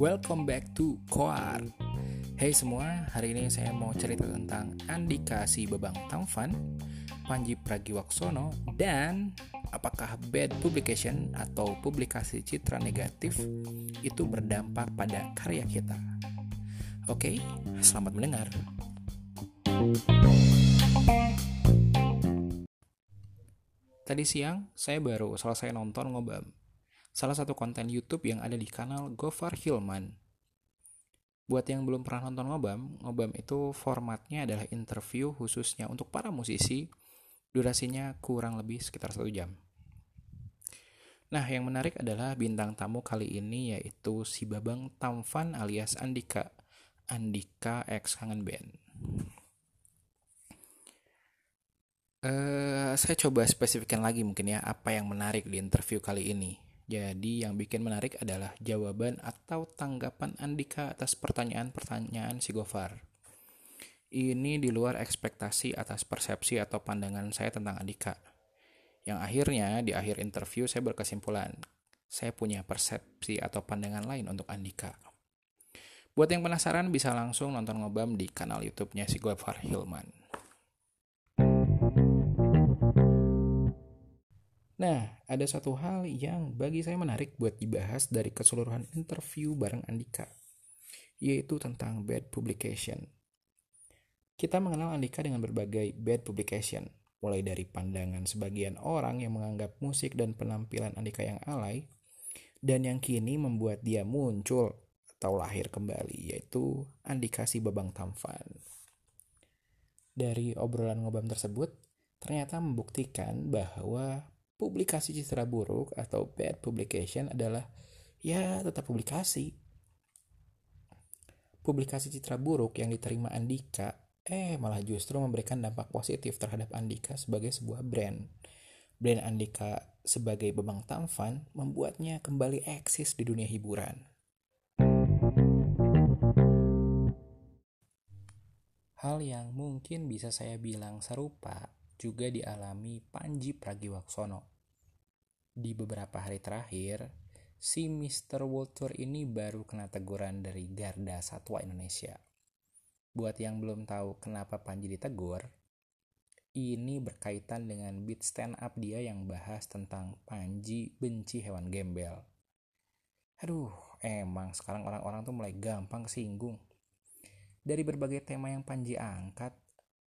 Welcome back to Koar. Hey semua, hari ini saya mau cerita tentang Andika si Babang Tamfan, Panji Pragiwaksono, dan apakah bad publication atau publikasi citra negatif itu berdampak pada karya kita. Oke, selamat mendengar. Tadi siang, saya baru selesai nonton ngobam. Salah satu konten YouTube yang ada di kanal Gofar Hilman. Buat yang belum pernah nonton ngobam, ngobam itu formatnya adalah interview khususnya untuk para musisi. Durasinya kurang lebih sekitar satu jam. Nah, yang menarik adalah bintang tamu kali ini yaitu si Babang Tamfan alias Andika. Andika X Kangen Band. Uh, saya coba spesifikkan lagi mungkin ya apa yang menarik di interview kali ini. Jadi yang bikin menarik adalah jawaban atau tanggapan Andika atas pertanyaan-pertanyaan si Gofar. Ini di luar ekspektasi atas persepsi atau pandangan saya tentang Andika. Yang akhirnya di akhir interview saya berkesimpulan, saya punya persepsi atau pandangan lain untuk Andika. Buat yang penasaran bisa langsung nonton ngobam di kanal YouTube-nya si Gofar Hilman. Nah, ada satu hal yang bagi saya menarik buat dibahas dari keseluruhan interview bareng Andika, yaitu tentang bad publication. Kita mengenal Andika dengan berbagai bad publication, mulai dari pandangan sebagian orang yang menganggap musik dan penampilan Andika yang alay, dan yang kini membuat dia muncul atau lahir kembali, yaitu Andika si Babang Tamfan. Dari obrolan ngobam tersebut, ternyata membuktikan bahwa publikasi citra buruk atau bad publication adalah ya tetap publikasi. Publikasi citra buruk yang diterima Andika eh malah justru memberikan dampak positif terhadap Andika sebagai sebuah brand. Brand Andika sebagai Bebang Tamfan membuatnya kembali eksis di dunia hiburan. Hal yang mungkin bisa saya bilang serupa juga dialami Panji Pragiwaksono. Di beberapa hari terakhir, si Mr. World ini baru kena teguran dari Garda Satwa Indonesia. Buat yang belum tahu kenapa Panji ditegur, ini berkaitan dengan beat stand up dia yang bahas tentang Panji benci hewan gembel. Aduh, emang sekarang orang-orang tuh mulai gampang singgung. Dari berbagai tema yang Panji angkat,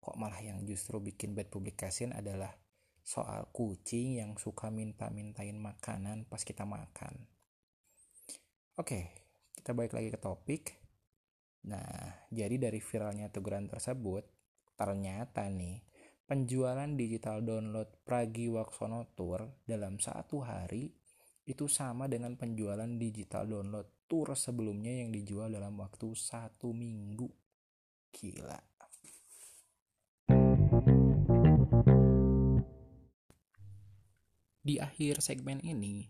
kok malah yang justru bikin bad publication adalah soal kucing yang suka minta-mintain makanan pas kita makan. Oke, kita balik lagi ke topik. Nah, jadi dari viralnya teguran tersebut, ternyata nih, penjualan digital download Pragiwaksono Tour dalam satu hari itu sama dengan penjualan digital download tour sebelumnya yang dijual dalam waktu satu minggu. Gila. Di akhir segmen ini,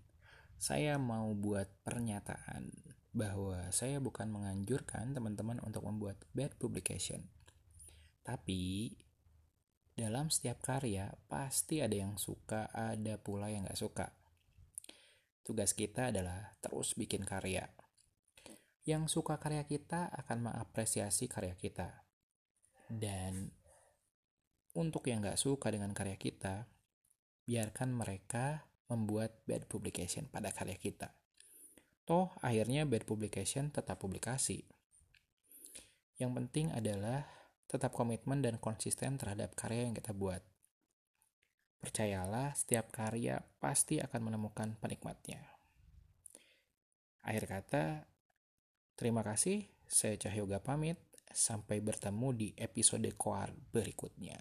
saya mau buat pernyataan bahwa saya bukan menganjurkan teman-teman untuk membuat bad publication. Tapi, dalam setiap karya pasti ada yang suka, ada pula yang gak suka. Tugas kita adalah terus bikin karya. Yang suka karya kita akan mengapresiasi karya kita. Dan untuk yang gak suka dengan karya kita, biarkan mereka membuat bad publication pada karya kita. Toh akhirnya bad publication tetap publikasi. Yang penting adalah tetap komitmen dan konsisten terhadap karya yang kita buat. Percayalah, setiap karya pasti akan menemukan penikmatnya. Akhir kata, terima kasih. Saya Cahyoga pamit. Sampai bertemu di episode koar berikutnya.